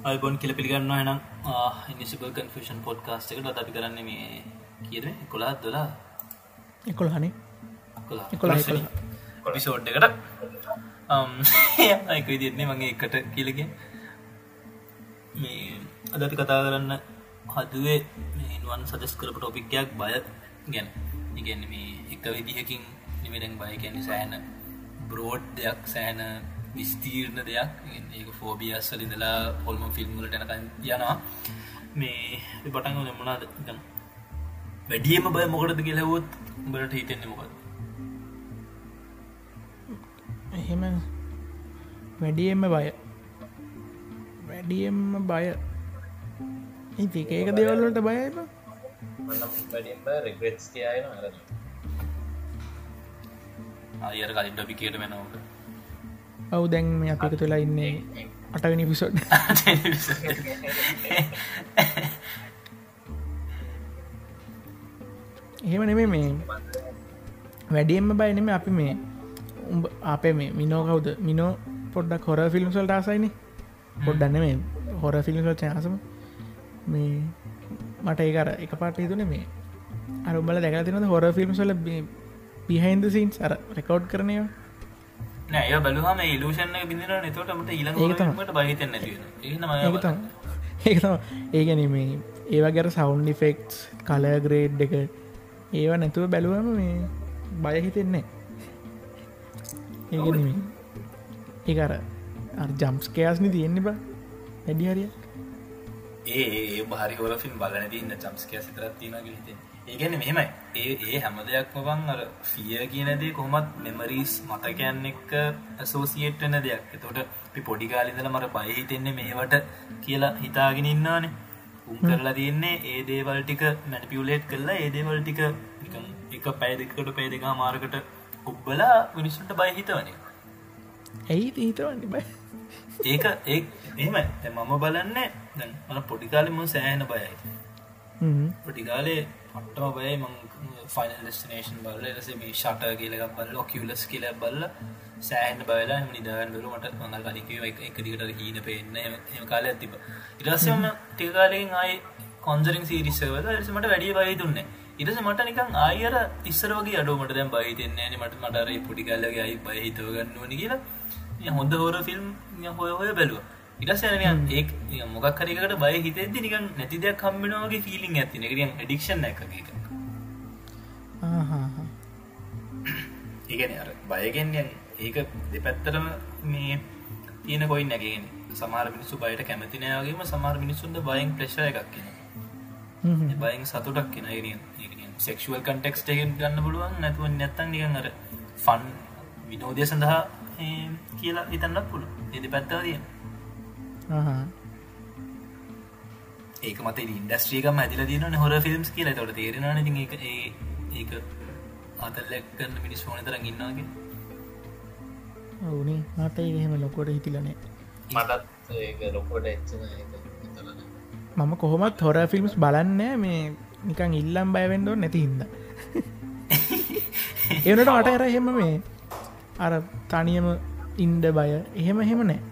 අයිබොන් කියල පිළිගන්න එනම් ඉනිසිබල් කන්ෆෂන් පොඩ්කාස්ට එකට අපි කරන්න මේ කියද? කොලාත් දොලා එකොළ හනේ පිසෝඩ් එකට අයක විදින්නේ මගේ එකට කියලගෙන් මේ අද අපි කතා කරන්න හදුවේ මේවන් සදස් කරපු ටොපික්යක් බය ගැන. ඉගැන මේ එක විදිහකින් නිමෙරෙන් බය ගැන සෑන බ්‍රෝඩ් දෙයක් සෑන විස්තීර්ණ දෙයක්. ඒක ෆෝබියස්සල ඉඳලා පොල්ම ෆිල්ම්මලට යනකන් යනවා. මේ පටන් මුණද වැඩියම බය මොකටද කියලවොත් බට හිතෙන්නේ මොකද? එහෙම වැඩියෙන්ම බය. වැඩියෙන්ම බය. ඉති ඒක දෙවල්ලට බයම අයර කලින් ටොපි කියට වෙනවට ඔවු දැන් මේ අපික තුලා ඉන්නේ අටවනි පිසොඩ් එහෙම නෙමේ මේ. වැඩියෙන්ම බයනෙම අපි මේ. උඹ අපේ මේ මිනෝ කවුද? මිනෝ පොඩ්ඩක් හොර ෆිල්ම්සල් ටාසයින පොඩ්ඩන්න මේ හොර ෆිල්ම්සල් චාසම මේ මට ඒකර එක පාට හිතුන මේ. අරුබල දැකල තිනද හොර ෆිල්ම්සල පිහයින්ද සින්ස් අර රෙකෝඩ් කරනයවා නෑ බලහම ඉලූෂණ බිඳර නතොටමට ඊළඟට බහිතන්න ඒතම ඒතම ඒගැනීමේ ඒවගර සවන්් ෆෙක්ස් කල ග්‍රේඩ් එක ඒව නැතුව බැලුවම මේ බය හිතෙන්නේ ඒගැනීම ඒකර ජම්ස්කයාස්නි තියෙන්නේ බා. වැඩි හරිය ඒ බහරි හොරෆින් බලන තින්න චම්ස්කය සිතරත් තින හිතෙන් ඒගැන මෙහෙමයි. ඒ ඒ හැම දෙයක්ම බං අර ෆිය කියනදේ කොහොමත් මෙමරීස් මතකයන්න එක්ක ඇසෝසිේට් වෙන දෙයක්. තොට පි පොඩිකාලිදල මර බයහිතෙන්නේ මේවට කියලා හිතාගෙන ඉන්නවානේ. උම් කරලා තියන්නේ ඒ දේවල් ටික මැනිපියුලේට් කරලා ඒ දේවල් ටික එක පැයදකට පේ දෙකා මාරකට උබ්බලා මිනිස්සුන්ට බය හිතවනේ. ඇයි හිතවන්න බයි? ඒක ඒ එම මම බලන්නේ දැන් මන පොඩිකාලෙම සෑහන බයයි පොටිකාලේ පට්ටම බයි මං ෆයිනල් ඩෙස්ටිනේෂන් බල්ල. ලස මේ ෂට කියලක බල්ල කිවලස් කියල බල්ල සෑහන් බලා නිදාගන් බල මට මඟල් කලිකව එක දිකට හීන පෙන්න්න එම කාල ඇතිබ ඉරසම ටිකාලෙන් ආයි කොන්සරින් සිරිසවල ලෙසමට වැඩිය බයි දුන්නේ ඉරස මට නිකන් ආයර තිස්සර වගේ අඩුමට දැම් බහිතෙන්නේ මට මටර පුටිකල්ලගේ අයි බහිතවගන්නවන කියලා. හොඳ හෝර ෆිල්ම් හොය හොය බැලුව. ඉටසයන ඒ මොකක් හරිකට බය හිතෙද නිකන් නැති දෙයක් කම්බෙනවාගේ ෆිලිං ඇතින එකරියන් ඩික්ෂන් එක ඒගැන අර බයගෙන්යන් ඒක දෙපැත්තරම මේ තියෙන කොයි නැගෙන සමාර මිනිස්සු බයට කැමතිනයාගේම සමාර මිනිස්සුන්ට බයින් ප්‍රශය එකක් කියෙන බයින් සතුටක් කියෙන සෙක්ෂුවල් කන්ටෙක්ස්ට එකෙන් ගන්න පුළුවන්. නැතුව නැත්තන් නිකන් අර ෆන් විනෝදය සඳහා කියලා ඉතන්නක් පුළු එදි පැත්තාව තිය ඒක මත ඉන්ඩස්ට්‍රියකම ඇතිල තියන හොර ෆිල්ම්ස් කියලා. තොට තේරෙන ති එක ඒක අතල්ලැක්කන්න මිනිස් ඕන තරන් ඉන්නවාගේ ඔවුනේ. මට එහෙම ලොකොට හිතිලනේ මටත් ඒක ලොකොට එච්ච මම කොහොමත් හොර ෆිල්ම්ස් බලන්න මේ නිකං ඉල්ලම් බයවෙන්ඩෝ නැති හින්ද. ඒනට මට කර එහෙම මේ අර තනියම ඉන්ඩ බය එහෙම එහෙම නෑ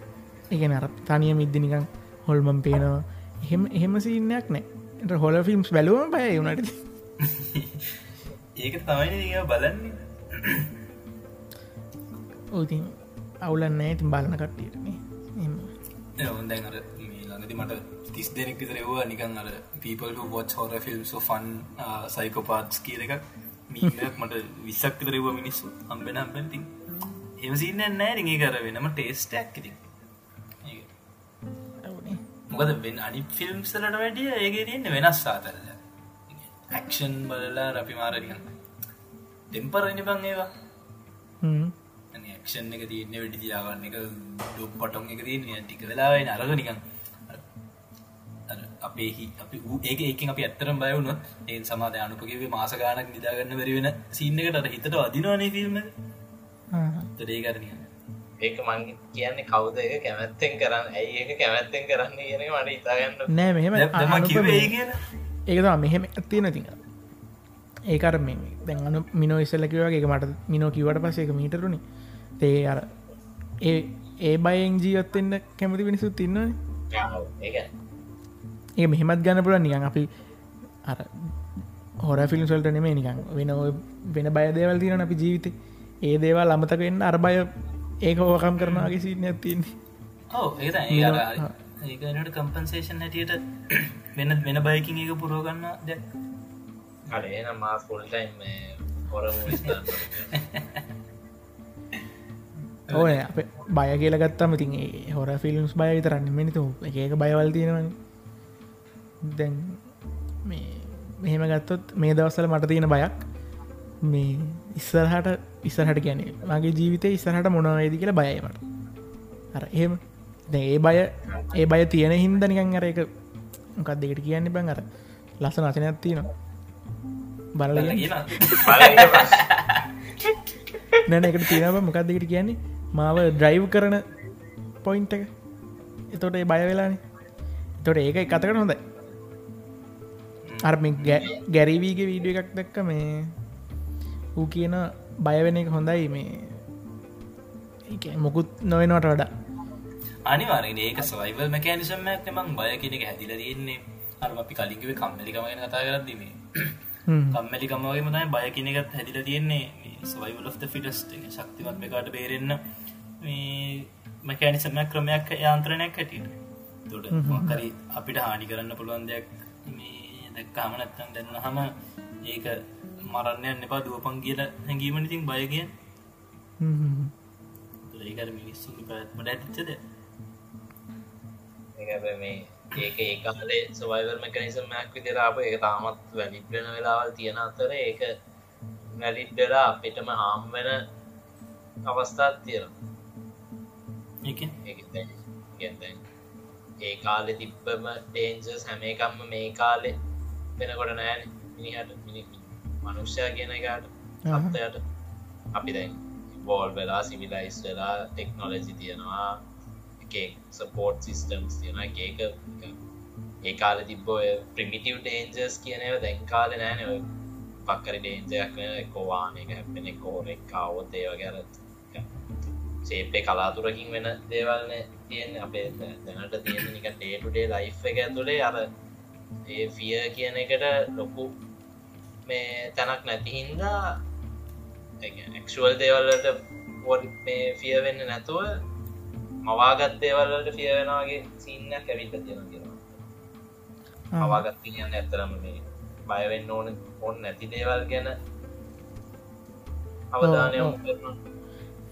එකන අර තනියම ඉද්දි නිකං හොල්මම් පේනවා එහෙම එහෙම සින්නයක් නෑ හොල ෆිල්ම්ස් බැලුවම බය වුණට ඒක තමයි බලන්නේ ඕති අවුලන්න ඇතින් බලන කට්ටියටනේ එම හොඳ ළඟදි මට තිස් දෙනෙක් විතරවා නිකන් අර පීපල් වොච් හොර ෆිල්ම් ෆන් සයිකෝපාත්ස් කිය එකක් මීක් මට විස්සක් විතරවා මිනිස්සු අම්බෙන අම්පැති එමසින්න නෑ රිගේ කර වෙනම ටේස්ටක් ඉතින් මොකද වෙන් අනි ෆිල්ම්සලට වැඩිය ඒගේ තියන්න වෙනස් සාතරල ඇක්ෂන් බලලා රපි මාරරිකන්න ටෙම්පරනි බං ඒවා. ක්ෂන් එක තියන්න වැඩි තියාගන්න එක ඩොප් පටොන් එක තියන්න ටික වෙලාවයි අරග නිකන් අපේහි අපි ඒක ඒක අපි ඇත්තරම් බයවුණොත් ඒ සමාධ අනුපගේ මාස ගානක් නිදාගන්න බැරිවෙන සිීන්න එකට හිතට අදිනවානේ ෆිල්ම් තොඩේ කරනය ඒක මං කියන්නේ කවුද එක කැමැත්තෙන් කරන්න ඇයි ඒක කැමැත්තෙන් කරන්න කියන මට ඉතාගන්න නෑ මෙහෙම ඒකවා මෙහෙම ඇත්තින තික ඒකර මේ දැන් අනු මිනෝ ඉස්සල්ලකිවගේ මට මිනෝ කිවට පසේ එක මීටරුණි තේ අර ඒ ඒ බයෙන් ජීවත්තෙන්න්න කැමති පිනිසුත් ඒක. ඒ මෙහෙමත් ගන්න පුළ නිකන් අපි අර හොර ෆිල්ම්සල්ට නෙමේ නිකන් වෙන වෙන බයදේවල් තියන අපි ජීවිතය ඒ දේවල් අමතක වෙන්න අරබය ඒක ඕකම් කරනවාගේ සිීන ඇතින්නේ ඔව ඒ ඒකට කම්පන්සේෂන් හැටියට වෙන වෙන බයකින් ඒක පුරෝගන්න දැ අඩේ මා ෆුල්ටයිම් හොර ඕන. බය කියල ගත්තම ඉතින් හොර ෆිල්ම්ස් බය විතරන්න මිනිතු ඒක බයවල් තියෙනවන. දැන් මේ මෙහෙම ගත්තොත් මේ දවස්සල මට තියෙන බයක් මේ ඉස්සරහට ඉස්සරහට ගැන මගේ ජීවිතය ඉස්සරහට මොනවේද කියලා බයයිමට අර එහෙම. ඒ බය ඒ බය තියෙන හින්ද නිකන් අර එක මොකක් දෙකට කියන්න බං? අර ලස්සන අචනයක් තියෙනවා. බලල නැන එකට තියෙනව මොකක් දෙකට කියන්නේ? මාව ඩ්‍රයිව් කරන පොයින්ට එක. එතොට ඒ බය වෙලානේ. තොට ඒක කතකට හොඳයි. අර්ම ගැරිවීගේ වීඩිය එකක් දැක්ක මේ ඌ කියන බයවෙන එක හොඳයි මේ. මොකුත් නොවෙනවට වඩා. අනිවාරෙන් ඒක සවයිවල් මැකෑනිසම්මයක් මං බය කෙනෙක හැදිල තියෙන්නේ. අර අපි කලින්කිව කම්මලිකමගෙන කතා කරදීමේ කම්මලිකමගේ මතයි බය කෙනෙකත් හැදිල තියෙන්නේ. සවයිවල් of ෆිටස් ශක්තිවත් එකාට බේරෙන්න්න මැකෑනිසමයක් ක්‍රමයක් යාන්ත්‍රණයක් හැටියට. තොට මොකරි අපිට හානි කරන්න පුළුවන් දෙයක් මේ දැක්කාම නැත්තන් දෙන්න හම ඒක මරන්නයන්න එපා දුවපන් කියල හැඟීම ඉතින් බයගිය ඒකර මිනිස්සු පැත්මට ඇතිච්චද මේ ඒක ඒකාලේ සවයිවර් මැකනිසමයක් විදිරාප ඒක තාමත් වැලිබ්ලන වෙලාවල් තියෙන අතර ඒක වැලිඩ්ඩලා අපිටම හාම් වෙන අවස්ථාත් තියෙනවා. ඒ කාලෙ තිබ්බම ඩේන්ජස් හැම එකම්ම මේ කාලෙ වෙනකොට නෑන. මිනිහට මිනි මනුෂ්‍යයා කියන එකට අත්තයට. අපි දැන් බෝල් වෙලා සිවිලයිස් වෙලා ටෙක්නොලජි තියෙනවා සපෝට් සිිස්ටම්ස් තියෙන ඒක ඒ කාල තිබ්බෝ ප්‍රමිටව් ඩේන්ජර්ස් කියනව දැන් කාල නෑන. පක්කරි ඩේන්ජයක් වෙන කෝවානක හැපෙන කෝරෙක් කාවොත් ඒව ගැරත් සේපේ කලාතුරකින් වෙන දේවල්න තියෙන අපේ දැනට තියෙන නික ඩේටුඩේ ලයි් එක ඇතුළේ අර ඒ ෆිය කියන එකට ලොකු මේ තැනක් නැති හින්දා එක්ෂුවල් දේවල්ලට පොඩ් මේ ෆිය වෙන්න නැතුව මවාගත් දේවල්ලට ෆිය වෙනගේ සින්නක් ඇවිල්ල තියෙන කියෙනවා මවාගත් කියන්න ඇත්තරම මේ බයවෙන්න ඕන ඔන්න නැති දේවල් ගැන අවධානය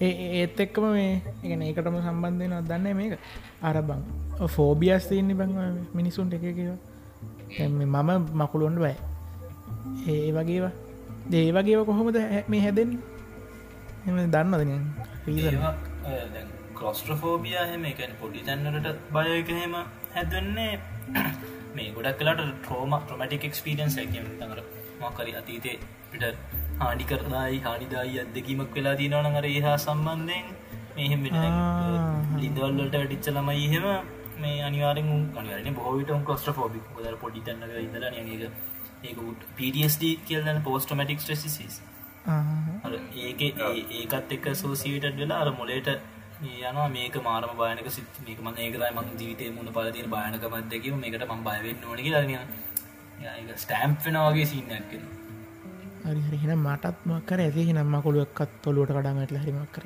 ඒත් එක්කම මේ එකන ඒකටම සම්බන්ධය නො දන්න මේක? අරබං ෆෝබියස් තියන්නේ බං මිනිසුන්ට එක කියවා මම මකුළුන්ට බයි ඒ වගේවා. දේ වගේ කොහොමද මේ හැදෙන් එම දන්නදන කොස්ට්‍රෆෝබිය හෙම එකන පොඩි තැන්නට බයකහෙම හැදන්නේ මේ ගොඩක් කලාට ට්‍රෝම ට්‍රමටික් එක්ස්පිරියන්ස් ඇකම තඟර මකරි අතීතේ පිට හානි කරදායි හානිදායි අදකීමක් වෙලා දීනවනඟර ඒහා සම්බන්ධයෙන් මෙහෙම ලිදවල්ලට වැඩිච්ච ළමයි එහෙම මේ අනිවාරෙන් අනිවරන බොහවිට කොස්ට්‍රෆෝබි ද පොඩි තැන්නක ඉදර ඒක ඒක පඩස්D කියලන පෝස්ටමටික් ට්‍රෙසිස් ඒක ඒකත් එක්ක සෝසිීටඩ් වෙලා අර මොලේට යනවා. මේක මාරම බායනක සිත් මේක මන ඒකතයි මං ජීවිතය මුණ පලතින බායනකමත් දෙකව මේකට මං බයවෙන්න ඕනි ලන ස්ටෑම්ප් වෙනවාගේ සිීනයක් හරිහෙන මටත් මක්කර ඇති නම්ම කොළුවක්ත් තොලුවට කඩාමට හරිමක් කර?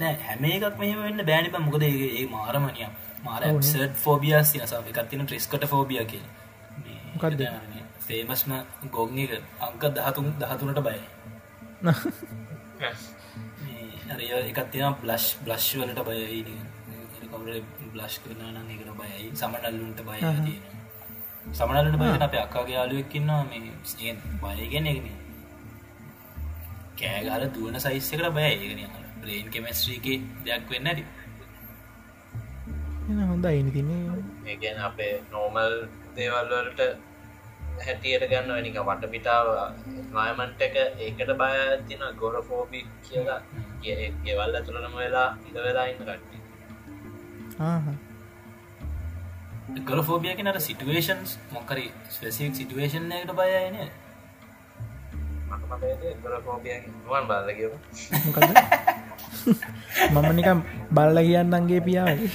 නෑ හැම එකක් මෙහම වෙන්න බෑනිප මොකද ඒ මාරමනිය මාර සට් ෆෝබියස් යස එකත්තින ට්‍රිස්කට ෆෝබිය කියලා මොකක්ද ෆේමස්ම ගොග්ග අංක දහතුන් දහතුනට බයි අරය එකත් තියෙන බ්ලස්් බ්ලස්් වලට බයයි. කවර බ්ලස්් කරන නම් එකට බයයි. සමනල්ලුන්ට බය සමනලට බය අප අක්කාගේ යාලුවක්කින්නවා මේ. බයගෙන එකන කෑගාල දුවන සයිස්සකට බය ඒගෙන ප්‍රේන් කෙමස්ත්‍රීගේ දෙයක් වෙන්න ඇති හොඳ අයිනි තින්නේ ඒගැන අපේ නෝමල් දේවල්වලට හැටියට ගන්න වැනික වටපිටාව මයමන්ට එක ඒකට බය තින ගොර ෆෝබි කියලා ගෙවල් ඇතුළනම වෙලා ඉද වෙලා ඉන්න කට්ටි ගොල ෆෝබියක නට සිටුවේෂන්ස් මොකරි ස්පෙසික් සිටුවේෂන් එකට බයන වන් බාලකව මම නිකම් බල්ල කියන්නන්ගේ පියාවගේ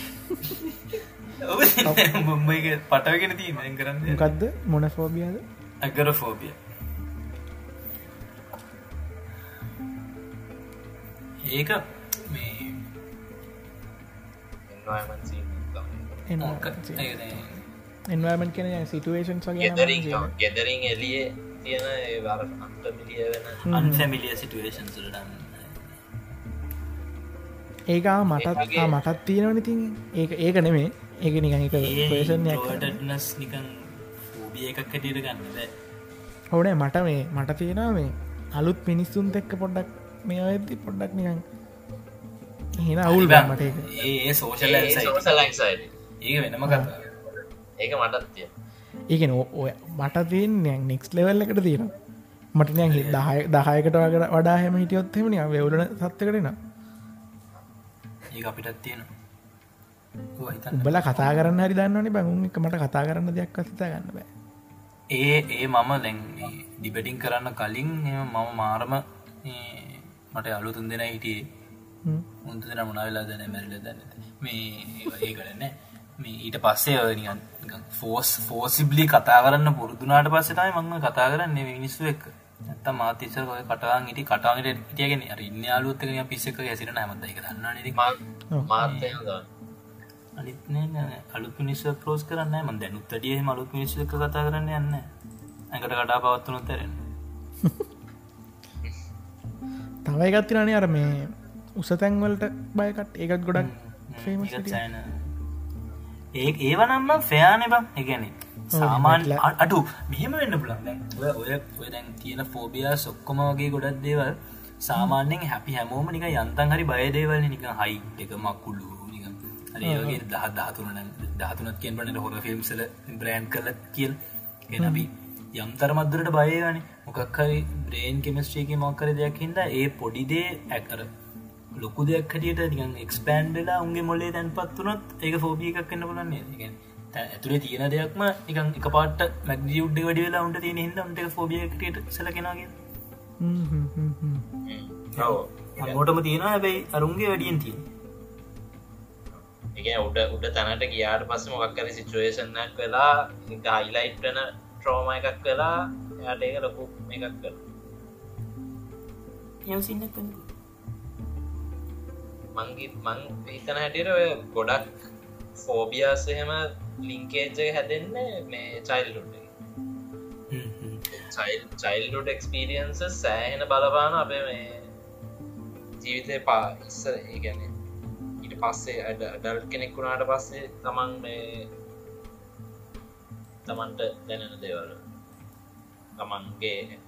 මුම්බයික පටවගෙන තිීම කරන්න. මොකක්ද මොන ෆෝබියද ඇගර ෆෝබිය ඒක මේ එන්වර්මන් කෙන සිටුවේෂන් ගෙදරින් එලිය තියෙන වර අන්ට මිලිය වෙන අන්ෆැමිලිය සිටුවේෂන් සුරටන්න ඒකා මටත් මටත් තියෙනවන තින් ඒක ඒක නෙමේ ඒක නිකන් එක පේෂන්ස් නිකන් ෝබිය එකක් කටට ගන්න හොනේ මට මේ මට තියෙනවා මේ අලුත් මිනිස්සුන් එක්ක පොඩ්ඩක් මේ ඇති පොඩ්ඩක් නිකන් එහෙන අවුල් මට ඒ සෝෂල් ඒක වෙනම කතා. ඒක මටත් තිය ඒකන ඔය මට තියෙන් නෙක්ස් ලෙවල් එකට තියෙන මට නෑ දහය දහයකට වගට වඩා හැම හිටියොත්හෙමනි වෙවලන සත්්‍යකරෙන ඒ අපිටත් තියෙන උබල කතා කරන්න හරි දන්නවනි බැගුම් එක මට කතා කරන්න දෙයක් අසිතා ගන්න බෑ. ඒ ඒ මම දැන් ඩිබටින් කරන්න කලින් මම මාරම මට අලුතුන් දෙෙන හිටියේ. මුන්තු දෙන මුණවෙලා දැන මැරිල දන්න මේ ඒ කරන්න මේ ඊට පස්සේ ඔයනිගන් ෆෝස් ෆෝසිබ්ලි කතා කරන්න පුරුදුනාට පස්සටයි මංම කතා කරන්න මිනිස්සු එක් ඇත මාතිසර ඔය කටවාන් ඉටි කටවාගට ටියගෙන ඉන්න අලුත්තක පිස්සක ඇසිරන හැමද එක දන්න මාතය අනිත්න අලු පිනිස්ස පෝස් කරන්න ම දැනුත් ටිය මලු පිනිස්ස එක කතා කරන්න යන්න ඇකට කටා පවත්වනු තරෙන තව එකත්තිරනේ අර මේ උසතැන්වලට බයකට ඒකත් ගොඩක් ඒ ඒවනම්ම ෆයාන බම් එකන සාමාන් අටු මෙහෙම වෙන්න පුළන් ඔය ඔය ඔය දැන් තියෙන ෆෝබියා සොක්කොම වගේ ගොඩක් දේවල් සාමාන්‍යෙන් හැපි හැමෝම නික යන්තන් හරි බයදේවල නික හයි එක මක්කුල්ලු ඒගේ දහ දහතුන දහතුනත් කියෙන් පනට හොර ෆිල්ම්සල බ්‍රෑන්් කල කියල් ගෙනබී යම්තර මද්දරට බයගන මොකක්හරි බ්‍රේන් කෙමස්ට්‍රීක මොක්කර දෙයක් හිද ඒ පොඩිදේ ඇකර ලොකු දෙයක් හටියට නිකන් එක්ස්පෑන්්ඩලා උන්ගේ මොලේ තැන් පත්වනොත් ඒක ෆෝබිය එකක් කන්න පුලන්නේ ඇතුරේ තියෙන දෙයක්ම නිකන් එක පාට මැග්ජි උඩ්ඩ වැඩි වෙලා උන්ට තියෙන හිද උන්ට ෆෝබිය කට සලකෙනගේ අමෝටම තියෙන හැබැයි අරුන්ගේ වැඩියෙන් තියෙන එක උඩ උඩ තැනට ගියාට පස්ස මොක්කර සිටුවේෂන්නක් වෙලා හයිලයිට් වන ට්‍රෝම එකක් වෙලා යට ඒක ලොකු එකක් කර යසින්න මංගි මං හිතන හැටියට ඔය ගොඩක් ෆෝබියස් එහෙම ලිංකේජ්ජ හැදෙන්න මේ චයිල්ලුඩ් චයිල්ඩුඩ් එක්ස්පිරියන්ස සෑහෙන බලපාන අපේ මේ ජීවිතය පා ඉස්සර ඒගැන පස්සේ අඩ ඩල් කෙනෙක් වුණාට පස්සේ තමන් මේ තමන්ට දැනෙන දේවල්. තමන්ගේ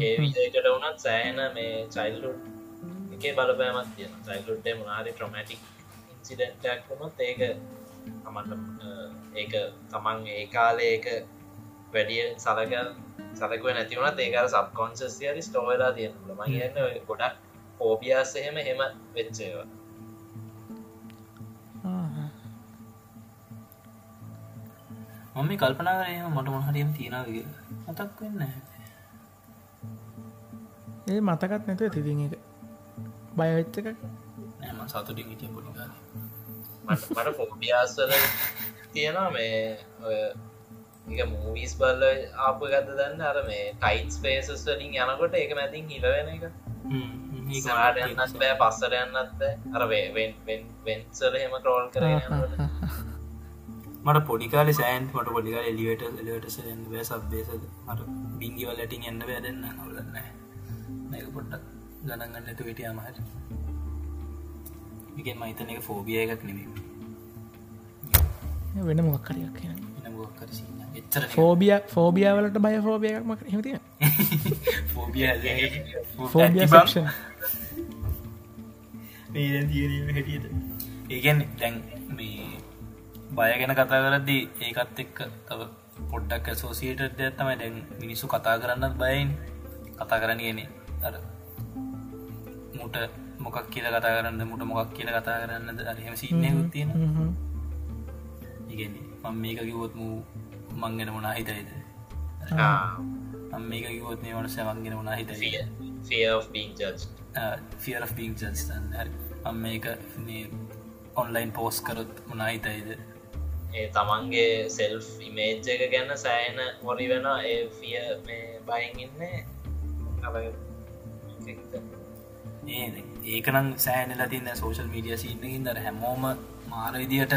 ඒ විදකට වුණත් සෑහෙන මේ චයිල්ලුඩ් එකේ බලපෑමත් තියෙන චයිල්ලුඩ්ඩේ මනාරි ට්‍රොමටික් ඉන්සිඩෙන්ටක් වුණොත් ඒක තමන්ට ඒක තමන් ඒ කාලේ ඒක වැඩිය සලක සලකුව නැතිවුණත් ඒකර සබ්කොන්සස්සිරි ස්ටෝවෙලා තියෙන ම කියන්න ගොඩක් පෝබියස් එහෙම හෙම වෙච්චේවා මම කල්පනා කරේ මට මොහරියම් තියෙනවගේ මතක් වෙන්න ඒ මතකත් නැතුව තිතින් එක බයවෙච්ච එක නෑම සතුටින් හිටිය පොඩිකාල මට ෆෝබියාස්වල තියෙනවා මේ එක මූවිස් බල්ල ආප ගත දන්න? අර මේ ටයිට් ස්පේසස් වලින් යනකොට ඒක මැතින් හිලවෙන එක. සාට යන්නත් බෑ පස්සට යන්නත් අර වෙන්සල හෙම ක්‍රෝල් කර මට පොඩිකාල සෑන් මට පොඩිකාල එලිවට එලිවට සයන් බෑ සබ්බේස මට බිංගිවල් ඇටින් එන්න බෑදන්න නොලන්න නැක පොට්ටක් ගණගන්නතු විටිය අමහට එකෙන් මහිතන එක ෆෝබිය එකක් නෙවේ වෙන මොක්කරයක් කියන ෆෝබිය ෆෝබියාවලට බය ෆෝබියක්ම හතිය ෆෝබිය හැටියට. ඒගෙන් දැන් මේ බය ගැන කතා කරද්දී ඒකත් එක්ක තව පොඩ්ඩක් සෝසියට දෙයක් තමයි දැන් මිනිස්සු කතා කරන්නත් බයින් කතා කරන්න ගෙන අර මුට මොකක් කියල කතා කරන්න මුට මොකක් කියල කතා කරන්න අරහෙම සින්නය ගුත්තියෙන ඉගන්නේ මං මේක කිවොත් මූ මංගෙන මොනා හිතයිද? මේක කිවොත් මේ වනස මංගෙන මොනා හිතයි ෆියර් බීං ජස්තන් හරි. අම් මේක මේ ඔන්ලයින් පෝස් කරොත් මොනා හිතයිද ඒ තමන්ගේ සෙල්් ඉමේජ් එක ගැන්න සෑන හොරි වෙන ඒ ෆිය මේ බයින් ඉන්න. ඒකනම් සෑනලා තින්න සෝශල් මීඩිය සින්නකින් දර හැමෝම මාර විදියට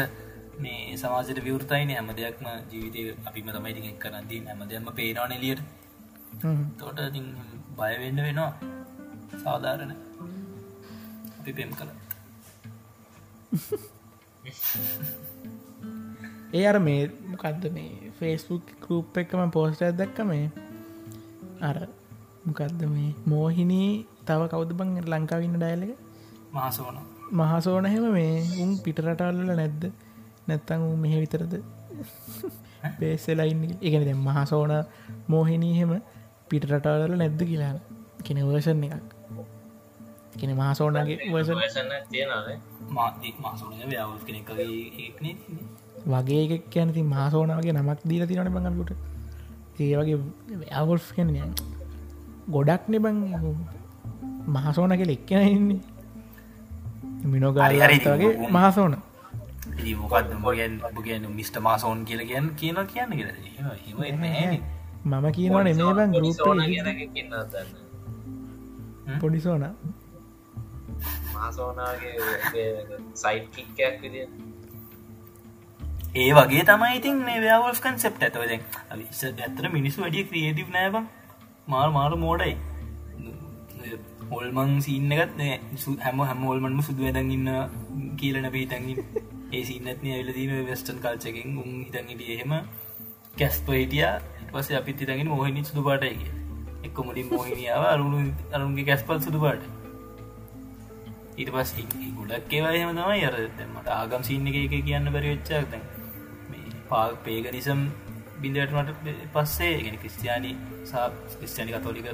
මේ සමාජයට විවෘතයින හැම දෙයක්ම ජීවිතය අපිම තමයි ඉතින් කරන්දී හැම දෙයක්ම පේනවාන එලියට තෝට බයවෙන්න වෙනවා. සාධාරණ. අපි පෙම් කළ ඒ අර මේ මොකක්ද මේ ෆේස්බුක් කරූප් එකම පෝස්ට දැක්ක මේ? අර මොකක්ද මේ මෝහිනී තව කවුද බං ලංකාවන්න ඩයිලක මහසෝන. මහසෝනහෙම මේ උන් පිටරටල්ල නැද්ද? නැත්තං මෙහ විතරද? පේසෙලයින්න එකන දැ මහසෝන මෝහිනීහෙම පිටරටවල නැද්ද කියලා කෙන වර්ෂන් එකක්. කෙන මහසෝනගේ වර්ෂන් මාතික් මාසෝන ව්‍යවල් කෙනෙක්ගේ ඒක්නේ වගේ එක කියනති මාසෝනාවගේ නමක් දීල තිනට බඟලුට ඒ වගේ අවල් කැන ගොඩක් නෙබං මහසෝන කෙ එක්කෙන ඉන්නේ. මිනෝගාරිහරිගේ මහසෝන. මොකක්ද මොගෙන් බගෙන් මිස්ට මාසෝන් කියල කියන්න කියන කියන්න කියෙ මම කියනවන මේ බං පොඩිසෝන මාසෝනාගේ සයිට් කික්කයක් විදිිය ඒ වගේ තමයි ඉතින් මේ ව්‍යවල් කන්සෙප් ඇතවද විස ඇත්තර මිනිස්සු වැඩිය ක්‍රියටව් නෑබ මාර මාර මෝඩයි. හොල්මං සින්න එකත් හැම හැම හොල්මන්ම සුදු වැදන් ඉන්න කියලන පිහිටගින් ඒ සින්නත්න ඇවිලදීම වෙස්ටන් කල්චකින් උන් හිතන්ගට එහෙම කැස්ප හිටිය. පස අපිත් හිතගෙන මොහනි සුදු පාටයක එක්ක මුලින් මෝහිනියාව අරුණු අරුන්ගේ කැස්පල් සුදු පාට. ඊට පස් ගොඩක් ඒවා එහෙම තමයි අර මට ආගම් සින්න එක එක කියන්න බැරි වෙච්චා දැන්. පාක් පේගනිසම් බිඳටමට පස්සේ ගෙන ක්‍රස්තියානි සා ක්‍රස්තියානි කතෝලික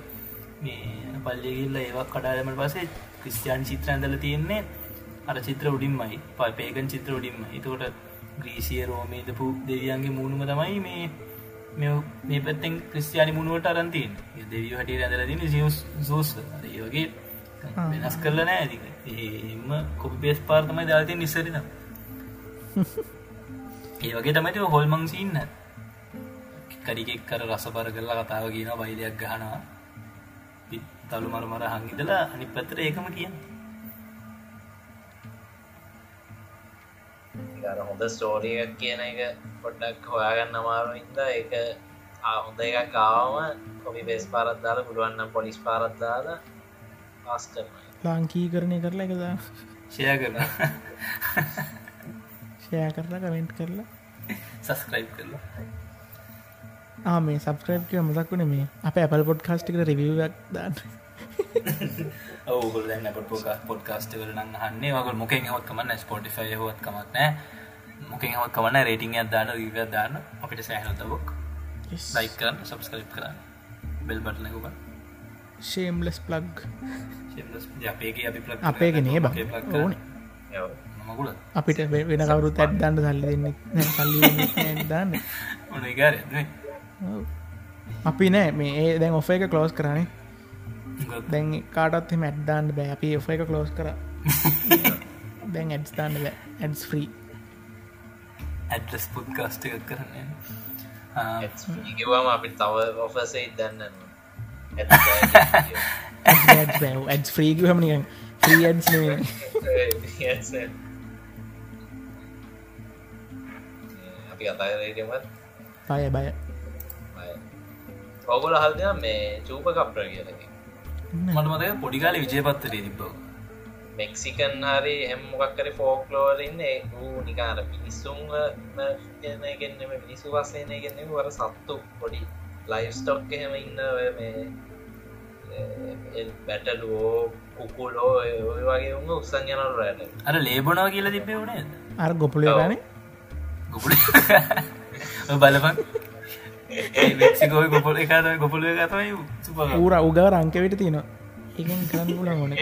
මේ පල්ලිගල්ල ඒවක් කඩාලමට පසේ ක්‍රස්තියානි චිත්‍ර ඇඳල තියෙන්නේ අර චිත්‍ර උඩින්මයි ප පේගන් චිත්‍ර උඩින්ම එතකොට ග්‍රීසිය රෝමේදපු දෙවියන්ගේ මුණුම තමයි මේ මේ පැත්තෙන් ක්‍රස්තියානි මුණුවට අරන්තින් දෙවිය හටිය ඇඳලදින සියස් සෝස් ඒ වගේ වෙනස් කරල නෑ ඇතික එම කොපි පේස් පාර්තමයි දාතිය නිසරින ඒ වගේ තමති හොල්මං සින්න කඩිකෙක් කර රසපර කරලා කතාව කියන බයිලයක් ගහනවා. තලු මර මර හංගිදලා අනි පත්තර ඒකම කියන්න. හොඳ ස්ටෝරියක් කියන එක පොඩ්ඩක් හොයාගන්න අමාරු ඉද එක හොඳ එක කාවම කොමි බෙස් පාරත්දාල පුළුවන්නම් පොලිස් පාරත්දාල පාස් කරන ලාංකී කරණය කරලා එකදා ෂය කරන ෂය කරලා කමෙන්ට් කරලා. සස්ක්‍රයිබ් කරලා. ආ මේ සබස්ක්‍රයිබ් කිය මතක් වුණ මේ අප ඇපල් පොඩ් කාස්ටිකට රිවියක් දාන්න. ඔගුල පොට පොඩ්කාස්ට වලන හන්නේ වගල් මොකෙන් හොත් කමන්න ස්පොටිෆය හොත් කමක් නෑ මොකින් හොත් කමන්න රේටිං දාන්න රිව දාන්න. අපිට සෑහනතබක් ලයික් කරන්න සබස්ක්‍රයිබ් කරන්න. බෙල් බටනකුක ශේම්ලස් ප්ලග් අපේ අපි අපේගෙනේ බ. ඕන මගුල අපිට වෙන කවරුත් ඇත් දන්න සල්ලි දෙන්න සල්ලි දන්න. අපි නෑ මේ ඒ දැන් ඔෆ එක කලෝස් කරනේ. දැන් කාටත් මැඩ්දාන්න බෑ. අපි ඔෆ එක කලෝස් කර. දැන් ඇඩ්ස්ථාන්න ඇඩස් ෆ්‍රී ඇඩ්ලස් පුත් කාස්ට එකක් කරන්න. ගවම අපි තව ඔෆසේ දන්න ඇඩ් ්‍රීග හමනිකන් ්‍රී අපි අතාරටමත් පය බය ඔගොල හල්ද මේ චූප කප්්‍ර කියලක මට මතක පොඩිකාල විජයපත්තර තිබ්බ මෙක්සිකන් හරි හෙම්මොකක් කර ෆෝක්ලෝරන්න වූ නිකාර පිනිස්සුන් ගෙන්ම මිනිසු වස්සේන ගෙන්න්න වර සත්තු පොඩි ලයිෆ් ස්ටොක් එහෙම ඉන්න මේ බැටලුවෝ කුකුලෝ ඔය වගේ උම උත්සන් යනල් රෑට අර ලේබනවා කියලා තිබේ වනේ අර ගොපුලගන ගොපුල බලපන්. මෙක්සිකෝයි ගොපොල එක ගොපුල ගතයි ඌර උග රංකවිට තියෙනවා. එකෙන් කරන්න පුල ඕන.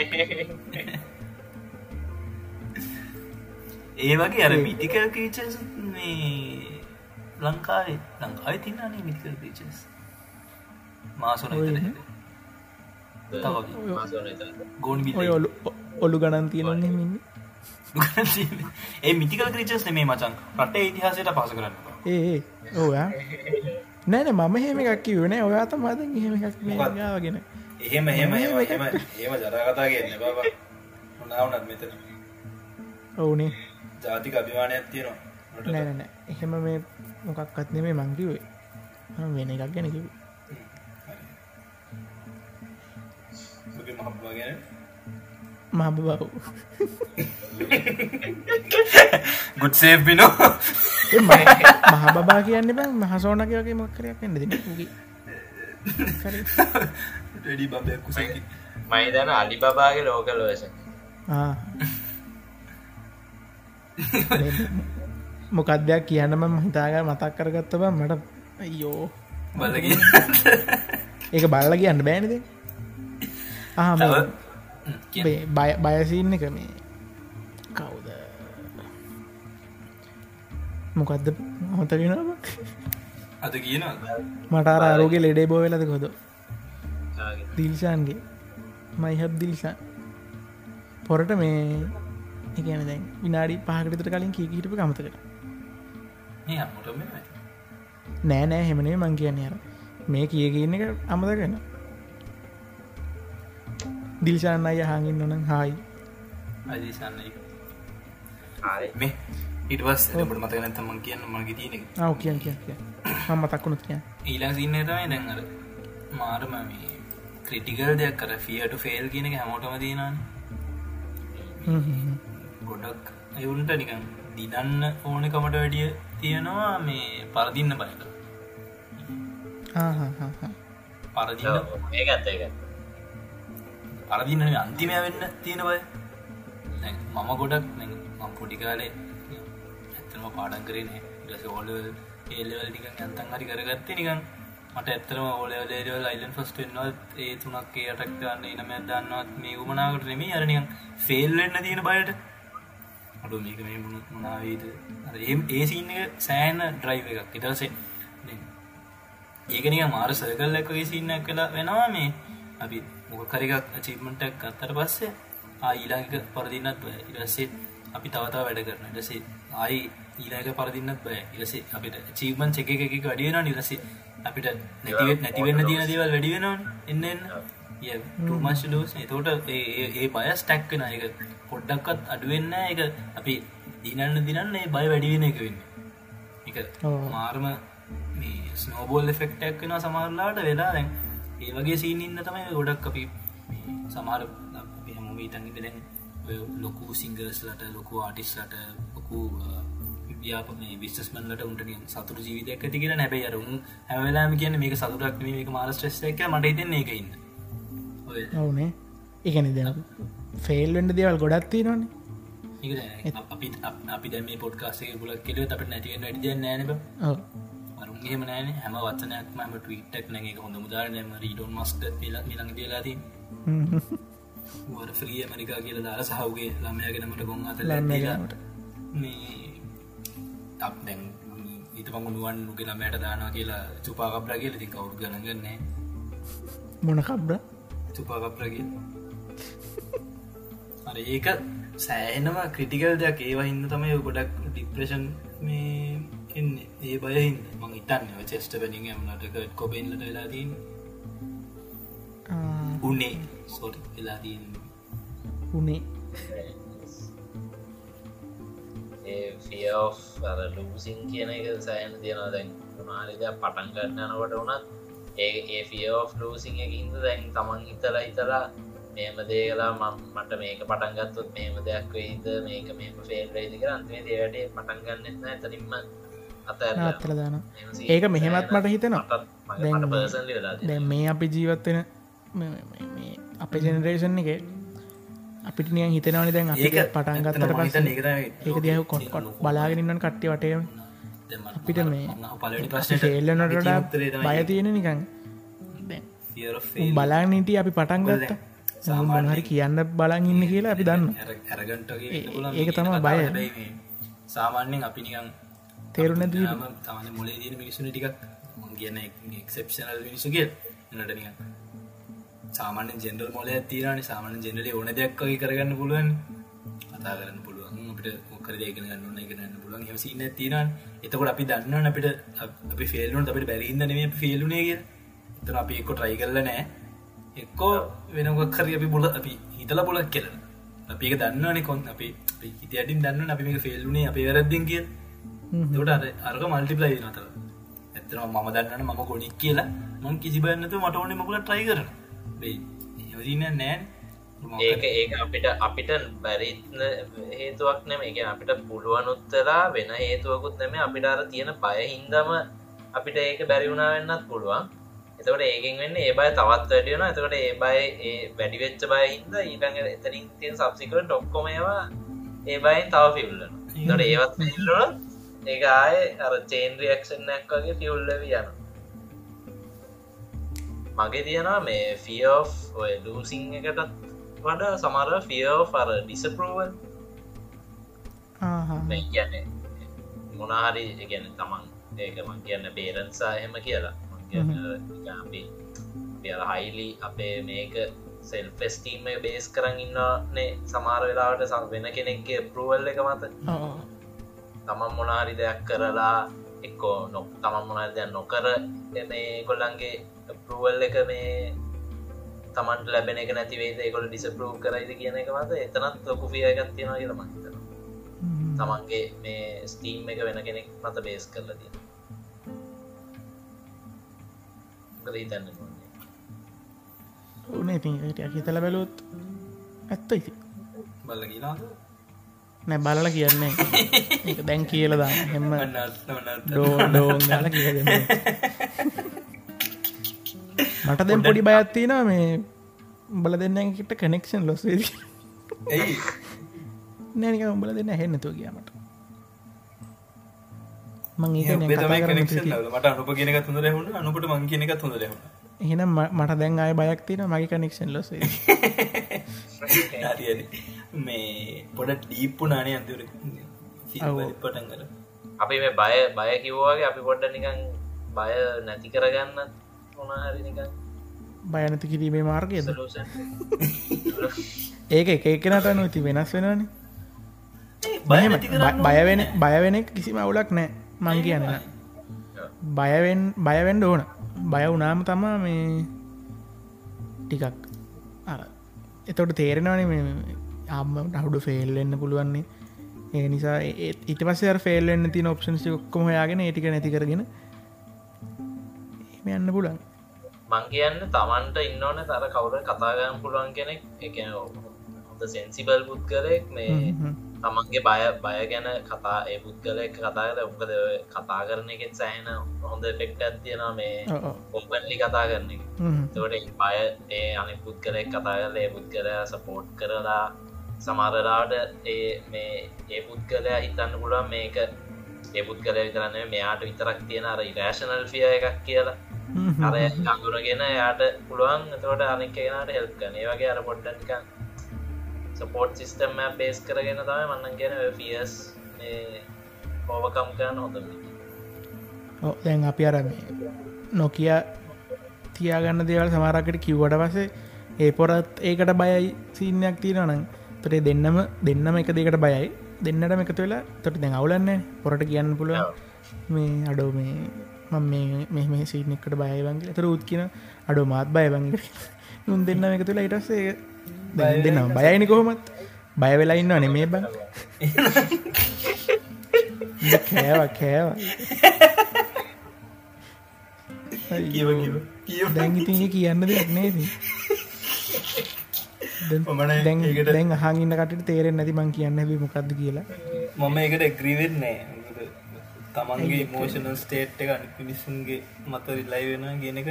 ඒ වගේ අර මිටිකල් කීච ලංකාවේ ලංකායි තින්නනේ මිටිකල් පීචස් මාසුන ගෝන් ඔය ඔලු ඔලු ගණන් තියෙනන්නේ මින්න ඒ මිතිකල් ක්‍රීචස් මේ මචන් රටේ ඉතිහාසයට පස කරන්න ඒ ඕයා නෑන මම හෙම එකක් කිවනේ ඔයාත මද හෙම එකක් යාගෙන එහෙම එහෙම එහෙම එහෙම එහෙම ජරකතා කියන්න බබ. හොනාවනත් මෙතන. ඔවුනේ. ජාතික අභිමානයක් තියෙනවා නෑනන එහෙම මේ මොකක්ත් නෙමේ මංකිවේ වෙන එකක් ගැන කිව මහබ්බා ගැන මහබ බව්. ගුඩ්සේ පිනෝ මහ බබා කියන්න බෑ මහසෝනක වගේ මක්කරයක් එන්න දෙන ඩඩි බබයක් කුසකි මයිදන අලි බාගේ ලෝකල් වස මොකක්දයක් කියන්නම හිතාග මතක් කරගත්ත බ මට. අයියෝ. බලග ඒක බල්ල කියන්න බෑනද ආම බය බයසින්න එක මේ කවුද? මොකක්ද හොතගෙන අද කියන මටාර අරෝගේ ලෙඩේ බෝවෙලද කොද දිල්ෂාන්ගේ. මයිහත් දිල්ෂා පොරට මේ එකන දැන් විනාඩි පහකටතර කලින් කී හිටප කමතකට නෑ නෑ හෙමනේ මං කියන්නේ අර. මේ කිය කියන්න එක අමදගෙන දිල්ෂාන් අය හඟින් නොනම් හායි අදිසන්න මේ ඉටවස් ට මතකන තමන් කියන්න මගේ තියන ආව කියන් කිය කිය මම මතක්කුණුත් කිය ඊලා සින්න තමයි දැන්ර මාරම මේ ක්‍රටිකල් දෙයක් කර ෆියට ෆෙල් කියනක හැමෝටම තියෙනන් ගොඩක් එවුන්ට නිකන් දිදන්න ඕනකමට වැඩිය තියෙනවා මේ පරදින්න බයක පරදින්න ඒ ඇත්ත එක පරදින්න අන්තිමය වෙන්න තියෙන බය. මම ගොඩක් මම් පොඩිකාලේ ඇත්තම පාඩන් කරනේ ඩස ඕල ඒලවල් නිකන් ඇතන් හරි කරගත්ත නිකන් මට ඇත්තරම ඕලවලේරවල් අයිලන් ෆස්ට වෙන්නවත් ඒ තුනක්ේ අටක්ගන්න එනම දන්නවත් මේ උමනාකට නෙමේ අරනිකන් ෆෙල්ලෙන්න තියෙන බයට. අඩු මේක මේ මුණු මනාවීද ඒ ඒසින්න සෑන ඩ්‍රයිව එකක්. ඉටසේ ඒකනික මාර සර්කල් එක්කගේ සින්නක් කලා වෙනවා මේ. අපි මොකකරිකක් අචීමටක් අත්තර පස්සේ ඊලාක පරදින්නත් බෑ. ඉරස්සේ අපි තවතා වැඩ කරන ඩසේ ආයි ඊලාක පරදින්නත් බෑ. ඉරසේ අපිට චීමන් චක එක වැඩියෙන නිරසේ අපිට නැතිවෙත් නැතිවෙන්න තියෙන දේවල් වැඩිවෙනවා එන්න එන්න. ටමස් ලෝස් තෝට ඒ බයස් ටැක්කෙන එක පොඩ්ඩක්කත් අඩුවෙන්න එක අපි දිනන්න දිනන්න ඒ බය වැඩිවෙන එක වෙන්න. එක මාර්ම මේ ස්නෝබෝල් එෆෙක්ටක් වෙන සමරලාට වෙලා දැන් ඒ වගේ සීනඉන්න තමයි ගොඩක් අපි සමහර හම තඟි දැන් ලොකු සිංගර්ස්ලට ලොකු ආටිස්ලට ලොකු විද්‍යාප මේ විශ්ස්මන්ලට උන්ට සතුර ජීවිතයක් ඇති කියෙන නැබයි අරුන් හැවෙලාම කියන්න මේක සතුරක් මේක මාර ස්ට්‍රෙස් එක මට හිතන්නේ එක ඉන්න. ඔවනේ. එකන දෙ ෆෙල්වෙන්ඩ දේවල් ගොඩත් තියනනේ අපි අපි දැම පොඩ්කාසේ ගුලක් කෙලව අපට නැතිවෙන වැඩිය නෑනබ අරුන්ගේම නෑන. හැම වචනයක්ම ම ටවිටක් නැගේ හොඳ මුදාරනම රීඩෝන් මස්ට ලා මිලඟ දියලාදී ෆ්‍රිය මරිකා කියල දාර සහවගේ ළමයගෙනමට ගොන් අත ලන්නට මේ අප දැන් ඊත පඟුණුවන් නුගෙන මෑට දානා කියලා චුපාකප්ලා කියල. ති කවු් ගනගන්නේ මොන කබ්්‍ර චුපාකප්‍රග අර ඒක සෑනම ක්‍රටිකල් දෙයක්. ඒවා හින්න තමයි ගොඩක් ඩිප්‍රේෂන් මේ එන්නේ ඒ බයහින් මං ඉතන්න චෙස්ට පැනිින් එමනට කොබෙන්ලට වෙලාදීන් උන්නේ සොට වෙලාදීන් උනේ. ෆිය ලූසින් කියන එක සෑන් තියෙනවා. දැන් මාරිද පටන් ගන්න යනකොට වනත් ඒ ෆිය ලූසින් එකින්ද දැන් තමන් හිතලා හිතලා මේම දේලා මට මේක පටන්ගත්තුත් මේම දෙයක් වෙයිද? මේක මේම ෆේල් රයිදික අන්තිේ දේවැටේ පටන් ගන්න ඇතරින්ම අත්තල දාන ඒක මෙහෙමත් මට හිතෙනවා. මේ අපි ජීවත්වෙන අපේ ජෙනරේෂන් එක අපිට නිය හිතනවනි දැන් ඒක පටන් ගත්තට පස ඒක දිය කොට් කොට් බලාගෙනන්න කට්ටි වටය අපිට මේ ෆෙල්ලනට බය තියෙන නිකන්. බලාග නීටිය අපි පටන් ගත්ත. සාමාහරි කියන්න බලන් ඉන්න කියලා අපි දන්න ඒක තම බය. සාමාන්‍යෙන් අපි නිකන් තේරුණ දී තම මොලේ දීන මිනිසුන ටිකක් කියන එක්සප්ෂනල් මිනිසු කිය නට නිකන් සාමාන්‍ය ජෙන්ඩල් මොල තිරන සාමාන ජෙනලි ඕන දෙයක් වගේ කරගන්න පුළුවන් කතා කරන්න පුළුව අපිට මොකර ඒකන ගන්න එක ගන්න පුලන් හෙම සින්න තිරන් එතකොට අපි දන්නවන අපිට අපි ෆෙල්ලුන් අපිට බැරිහිද නෙම ෆෙල්ලුනේ කිය තර අපි එක්කො ට්‍රයි කරල නෑ එක්කෝ වෙනගක්කර අපි බුල අපි හිතල බොලක් කෙර අපික දන්නවන කොන් අපි හිත අටින් දන්න අපි මේ ෆෙල්ලුනේ අපි වැරද්දෙන් කිය අර අර්ග මල්ටිපලයි නතර ඇතන මම දන්නන මම ගොඩික් කියලා. මොන් කිසි බන්නතු මට ඕනේ මොකල ට්‍රයි කරන හදින නෑන් ඒක ඒක අපිට අපිට බැරිත්න හේතුවක් නෙම එක අපිට පුළුවනුත්තලා වෙන හේතුවකුත් නෙම අපිට අර තියෙන පය හින්දම අපිට ඒක බැරිවුණා වෙන්නත් පුළුවන්. එතකට ඒකෙන් වෙන්න ඒ බයි තවත් වැඩියන එතකට ඒ බයි ඒ වැඩිවෙච්ච බය හින්ද ඊටඟ එතරින් තිය සබ්සිකට ඔක්කොමේවා ඒ බයින් තව ෆිල්ලන තට ඒවත් ිල්ලන ඒ ආය අර චේන් රියක්ෂන්නක් වගේ ෆියුල්ලව යන මගේ තියෙනවා මේ ෆියෝ ඔය ලූසිං එකටත් වඩා සමර ෆියෝ ෆර ඩිසපරෝවල් කියන්නේ මොනාහරි ගැන තමන් ඒක මං කියන්න පේරන්සා එහෙම කියලා. අපි හයිලි අපේ මේක සෙල් ෆෙස්ටීම බේස් කරන්න ඉන්නනේ සමාර වෙලාවට සම් වෙන කෙනෙක්ගේ පරුවල් එක මත තමන් මොනාරි දෙයක් කරලා එක්කෝ නො තමන් මොනාර දෙයක් නොකර මේ කොල්ලන්ගේ පරුවල් එක මේ තමන්ට ලැබෙන එක නැතිවේද එකොල ඩිසපරූ කරයිද කියන එක මත එතනත් ලොකු ිය එකත් තියෙන කියල මහිතන තමන්ගේ මේ ස්ටීම් එක වෙන කෙනෙක් මත බේස් කරලා තියෙන හිතන්න උනේ ඉතිට හිතල බැලුත් ඇත්ත ඉති බල්ලගිනාද නෑ බලල කියන්නේ. ඒක දැන් කියලදා හෙම ඩෝ ඩෝන් ගල කිය මට දැම් පොඩි බයත්තින මේ උඹල දෙන්නකිට කනෙක්ෂන් ලොස් වෙද නෑනික උඹල දෙන්න හෙන්නතු කියමට මට. අනුප කියනක තුඳ රහුණ අනුපට මං කියනක තුඳ රහුණ එහෙනම් මට දැන් අය බයක් තින මගේ කනෙක්ෂන් ලොස මේ පොඩ ඩීප්පු නානය අන්තුර පටන් කර අපි මේ බය බය කිව්වාගේ අපි පොඩ්ඩ නිකන් බය නැති කරගන්න මොනහරි නිකන්. බයනති කිරීමේ මාර්ගයද? ඒක එක එකනට නොති වෙනස් වෙනනේ බයවෙන බයවෙන කිසිම අවුලක් නෑ. මං කියන්න. බයවෙන් බයවෙන්ඩ ඕන. බය වුනාම තමා මේ ටිකක් අර. එතොට තේරෙනවන මේ ආම නහුඩු ෆෙල්ලෙන්න්න පුළුවන්නේ ඒ නිසා ඉට පස්ස ෆෙල්ලෙන්න්න තින ඔප්ෂන්සි ඔක්කොම යාගෙන ඒටික නැති කරගෙන යන්න පුලන් මං කියන්න තමන්ට ඉන්න ඕන තර කවුර කතාගන්න පුළුවන් කෙනෙක්. එක හොඳ සැන්සිබල් පුද්ගලෙක් මේ තමන්ගේ බය බය ගැන කතා ඒ පුද්ගලය කතාකර උකද කතා කරන එකෙත් සෑහෙන හොඳ පෙක්ට ඇත්තියෙන මේ ඔපන්ලි කතා කරන තකට බය ඒ අනි පුද්ගලෙක් කතා කරල ඒ පුද්ගලය සපෝට් කරලා සමරලාට ඒ මේ ඒ පුද්ගලයා හිතන්න පුළුවන් මේක ඒ පුද්ගලය විතරන්න මෙයාට විතරක් තියෙන අර ඉරේශනල් ෆිය එකක් කියලා. අර අඳුරගෙන යාට පුළුවන්. තවට අනෙක් කෙනට හෙල්කන ඒ වගේ අර පොඩ්ඩනිකන් සපෝට් සිිස්ටම් බේස් කරගෙන තම මන්නන් ගැන ෆියස් ඕවකම් කරන්න හොඳම දැන් අපි අර නොකිය තියාගන්න දේවල් සමාරකට කිව්වට පසේ ඒ පොරත් ඒකට බයයි සීනයක් තියෙනනම් තොටේ දෙන්නම දෙන්නම එක දෙකට බයයි. දෙන්නට එකතු වෙලා තොට දැන් අවුලන්න පොරට කියන්න පුළුව මේ අඩෝ මේ මම මේ මේ සීනෙක්කට බයවන්ගේ තර උත් කියන අඩෝ මාත් බයවන්ගේ උන් දෙන්න එක තුළ ඉටස්සේ දෙන්නම් බයයිනි කොහොමත්? බය වෙලා ඉන්න නෙමේ බං කෑව කෑව. දැන් ඉතින් කියන්න දෙයක් නේද දැන් අහගන්න කට තේරෙන් නැති මං කියන්න හැබි මොකක්ද කියලා. මම එකට එක්‍රීවෙන්නේ තමන්ගේ මෝෂනල් ස්ටේට් එක අනි පිනිසුන්ගේ මත රිලයි වෙන ගෙන එක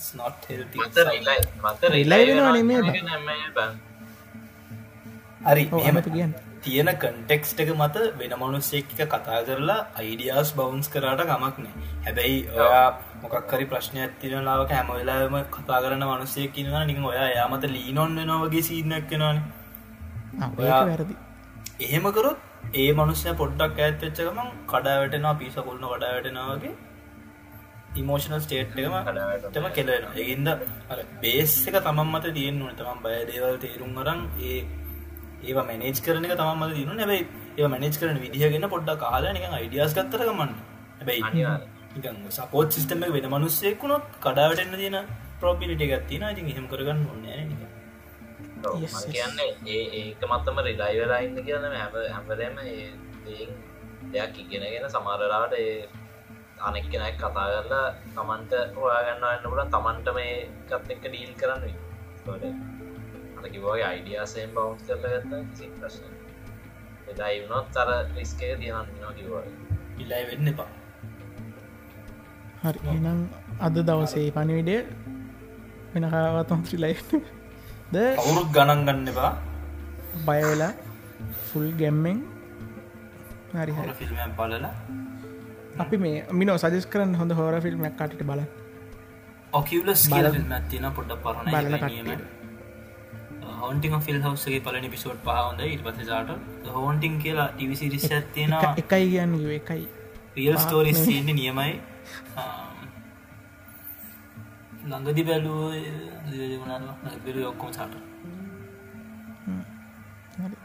ස්නොට් රිලයි වෙනවා නෙමේ හරි එමත කියන්න තියෙන කන්ටෙක්ස්ට එක මත වෙන මනුස්සෙක් එක කතා කරලා අයිඩියස් බවන්ස් කරාට ගමක් නෑ. හැබැයි ඔයා මොකක්කරි ප්‍රශ්නය ඇතිරලාවක හැම වෙලාම කතා කරන මනුස්සය කියනවා නික ඔයා යාමත ලීනොන් වෙනවගේ සිීනක් කෙනවාන ඔයා වැරදි. එහෙමකරොත් ඒ මනුස්සය පොඩ්ඩක් ඇත් වෙච්චකම කඩාවැටෙනවා පිස කොල්න කඩාවැටෙනවාගේ ඉමෝෂනල් ස්ටේට් එකම කඩාවටම කෙලෙන ඒන්ද බේස් එක තමන් මත තියෙන්නුව තමන් බය දේවල් තේරුම් අරන් ඒ ඒවා මැනේජ් කරන එක තමම දිනු නැබයි ඒ මැනේජ් කරන විදිහගෙන පොඩ්ඩක් කාලා නික අයිඩියස් ගත්තර ගමන්න හැබැයි අනිවාර්ය සපෝට් සිිටම වෙන මනුස්සෙකුණොත් කඩාවටන්න තියෙන ප්‍රෝපිලිට ගත්තින ඉතින් එහෙම කරගන්න ඔන්න. කියන්නේ ඒ ඒක මත්තම රිලයිවලයින්න කියන හැම හැමරම දෙයක් ඉගෙනගෙන සමරලාට ඒ අනෙක් කෙනෙක් කතා කරලා තමන්ට හොයාගන්න එන්න පුලන් තමන්ට මේ ගත් එක්ක ඩීල් කරන්න අකිවගේ අයිඩියාසයෙන් බවන්් කරල ගත්ත. කිසි ප්‍රශ්න එදයිවුණොත් අර රිස්කේ තියනන්න කිවගේ ඉල්ලයි වෙන්න එපා. හරි එනම් අද දවසේ පනිවිඩේ වෙනකාවතම් ත්‍රිලයි ද කවුරුත් ගණන් ගන්න එපා. බයවෙලා ෆුල් ගැම්මෙන්. හරි හොර. ෆිල්ම් බලලා. අපි මේ මිනෝ සජස් කරන්න හොඳ හෝර ෆිල්ම්ක් කටට බල ඔකිවලස් බල- කියල ෆිල්ම් ඇතින පොඩ්ඩ පරණ. බලන කට්ටියට. හොන්ටිං ෆිල් හවස්ගේ පලනි පිසෝට් පහවඳ ඉට පසසාට හෝන්ටිං කියලා ටිවිසිරිස් ඇත්තියෙන එක- එකයි කියන්න එකයි. පහක් ස්ටෝරිස්. තියෙන්නේ නියමයි. ළඟදි බැලූ බැලු ඔක්කොම සාට. හරි.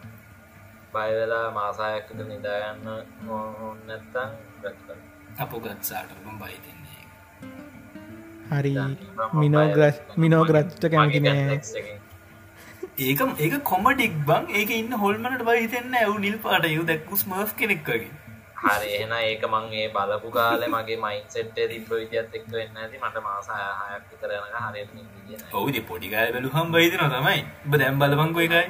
බයවෙලා මාසායකට නිදාගන්න ඕන්න නැත්තං ගත්ත අපපුගත් සාටම බයි දෙන්නේ. හරි. මිනෝ ග්‍රස් මිනෝ ග්‍රච්ට කැමති නෑ ඒක ඒක කොමඩික් බං. ඒක ඉන්න හොල්මට බහිතන්න ඇවු නිල් පාට යු දැක්කුස් මර්් කෙනෙක්වගේ හරි එහෙන ඒක මං ඒ බලපු කාලේ මගේ මයින් සෙට්ේ තිබ විදිත් එක්ක වෙන්න ඇති මට මාසාහයක් විතරනක හරියට නිදිගෙන ඔවුද පොඩිකාය බැලුහම් බයිදින තමයි. බ දැම් බලබංකො එකයි.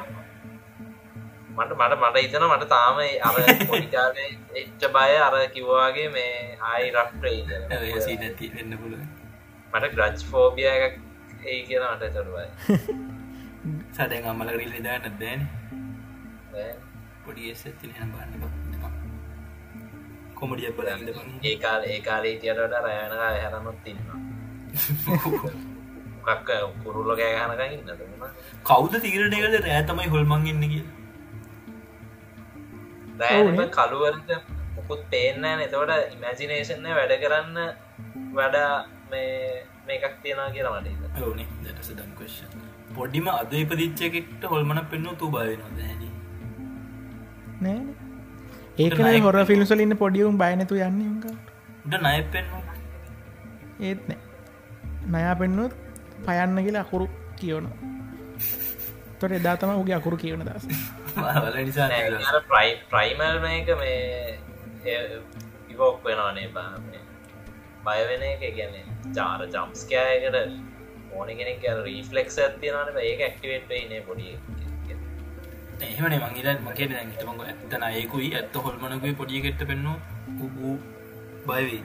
මට මට මට ඉතන මට තාම අර පොඩිකාලේ එච්ච බය අර කිව්වාගේ මේ ආයි වෙන්න පුල මට ග්‍රච් ෆෝබිය එකක් ඒ කියන මට චොටබයි සදැන් අම්මල රිල් දාන්න දැන පොඩි ඇති බන්න කොමඩිය බලන්න ඒ කාල ඒ කාලේ තියටට රෑනක හැරනොත් තින්නවා කක්ක කුරුල්ල ගෑගනක ඉන්නතුම කෞද තීරණයකද රෑ තමයි හොල්මං ඉන්න කිය රෑම කළුවරට මුකුත් පේනෑ එතවට ඉමැජිනේෂන්න වැඩ කරන්න වැඩ මේ මේකක් තියෙනවා කියලා මට ඕනේ දැටස දම් කශ පොඩිම අද ඉපදිච්චකෙක්ට හොල්මන පෙන්නු තු බයනොද නෑ. ඒකන හොර ෆිල්ම්සල ඉන්න පොඩියුම් බයනතු යන්න නය පෙන්නු ඒත් නෑ. නයා පෙන්නුත් පයන්න කියලා අකුරු කියවන තොට එදා තම උගේ අකුරු කියවන දස් වල නිසා ප්‍රයි ප්‍රයිමල්ම එක මේ ඉවෝක් වෙනවානේ බා බයවෙන එක ගැන ජාර ජම්ස්කෑයකට ඕන කෙනෙක් රීෆලෙක්ස් ඇතියනට ඒක ඇක්ටිවේට නේ පොඩි එහෙමනේ මංගේල මගේ දැන්ටමක ඇත්තන ඒකුයි ඇත්ත හොල්මනකුයි පොඩියගෙට්ට පෙන්නු උ බයවී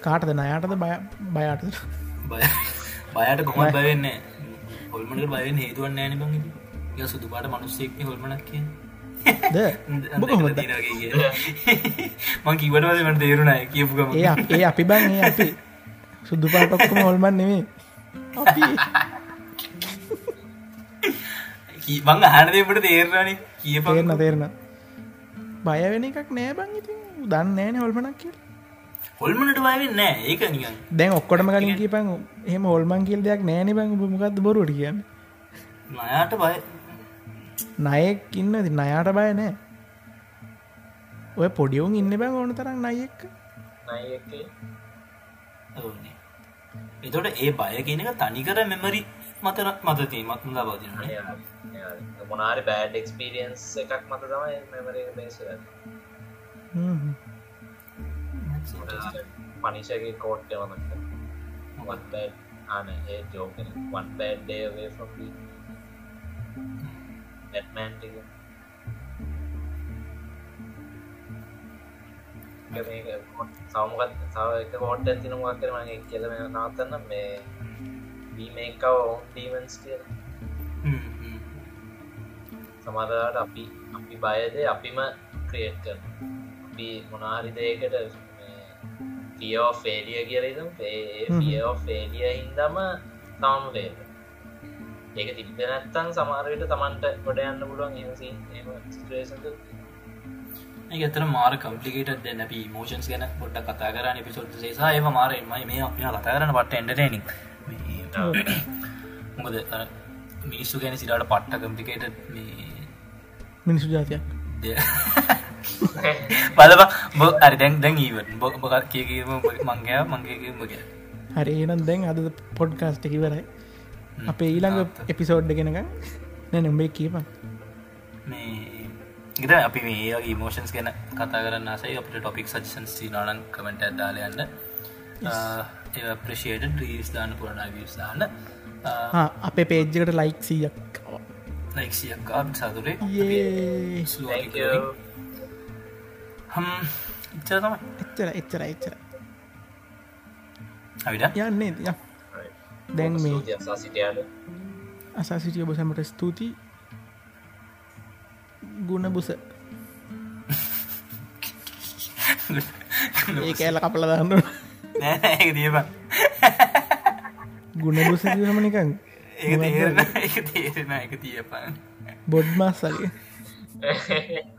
කාටද නයාටද බය බයාට බය බයට කොමත් බයවෙන්න හොල්මට බයෙන් හේතුවන්න ෑන බං ය සුදු පාට මනුස්සෙක්න හොල්මනක් කිය? මං කිවටවද මට තේරුණයි කියපුගම ඒ අප- ඒ අපි බං සුද්දු පාටොක්කම හොල්මන් නෙවේ අපි. මං අහනදට තේරණන කියප තේරන තේරන බය වෙන එකක් නෑ බං ඉතින්. දන්න ෑන හොල්මනක් කිය හොල්මනට බයවෙන්න ඒක නිකන්. දැන් ඔක්කොටම කලින් කියපන් එහෙම හොල්මන් කියල් දෙයක් නෑන බං මොකක්ද බොරුවට කියන්න. නයාට බය. නයෙක් ඉන්න ති නයාට බය නෑ. ඔය පොඩියවුන් ඉන්න බැං ඕන තරම් නයෙක් ඕනේ එතොට ඒ බය කියන එක තනිකර මෙමරි මතනක් මතති මත් ලබදින මොනාරි බෑඩ් එක්ස්පිරියන්ස් එකක් මත තමයි මෙමර බේස පනිෂගේ වත් බෑඩ් ආන ඒ ජෝකන වන් බෑඩ් ඩේ ෆම් නැට්මෑන්ටික සවමගත් සව එක කෝට් ඇතින මොක් කර මගේ කියලම නවතන්න මේ බීමේකව ඔවන් ඩීමන්ස් කිය සමරට අපි අපි බයද අපිම ක්‍රියට් කර අපි මොනාරි දෙයකට පියෝ ෆේලිය කියලතුම් පියෝ ෆේලිය හින්දම තම වේ ඒක තිබ නැත්තන් සමාරයට තමන්ට ගොඩ යන්න පුළුවන් ස්ටේෂන් ඒතර මාර කම්පලිකට දෙන්න. අපි මෝෂන්ස් ගැන පොඩ්ඩ කතා කරන්න පිසොට් සේසා ඒ මාරෙන්මයි මේ අප කතා කරන පට එන්ඩටනික් මොකද මිනිස්සු ගැන සිරට පට්ට කම්පිකේට මිනිසු ජාතියක්. බලබ බ අරි දැන් ඊවට බො කියකීම මංගයා මංගේකීමග හරි ඒනම් දැන් අද පොඩ්කාස්ට කිවරයි අපේ ඊළඟ එපිසෝඩ්ඩ ගෙනක නැ නොම්බේ කියපන්. මේ ඉත අපි මේ මෝෂන්ස් ගැන කතා කරන්න සයි අපට ටොපික් සජසන් සිනානන් කමෙන්ට ඇදාලයන්න ප්‍රශේට ්‍රීස් දාන පුරණ විස් දාන්න අපේ පේජ්ජකට ලයික් සීයක්. ලයික්සියක්කා සතුරේ ඒ හම් ඉච්චර තම එච්චර එච්චර එච්චර අවිට යන්නේ ය. දැන් මේ සිටයාට අසා සිටිය ඔබ සැමට ස්තුතියි ගුණ බුස. ඒ කෑල කපල දන්න නෑ දියබ ගුණ බුස හම නිකන් ඒ තේරෙන එක තේරෙන එක තියපන්. බොඩ්මස්සගේ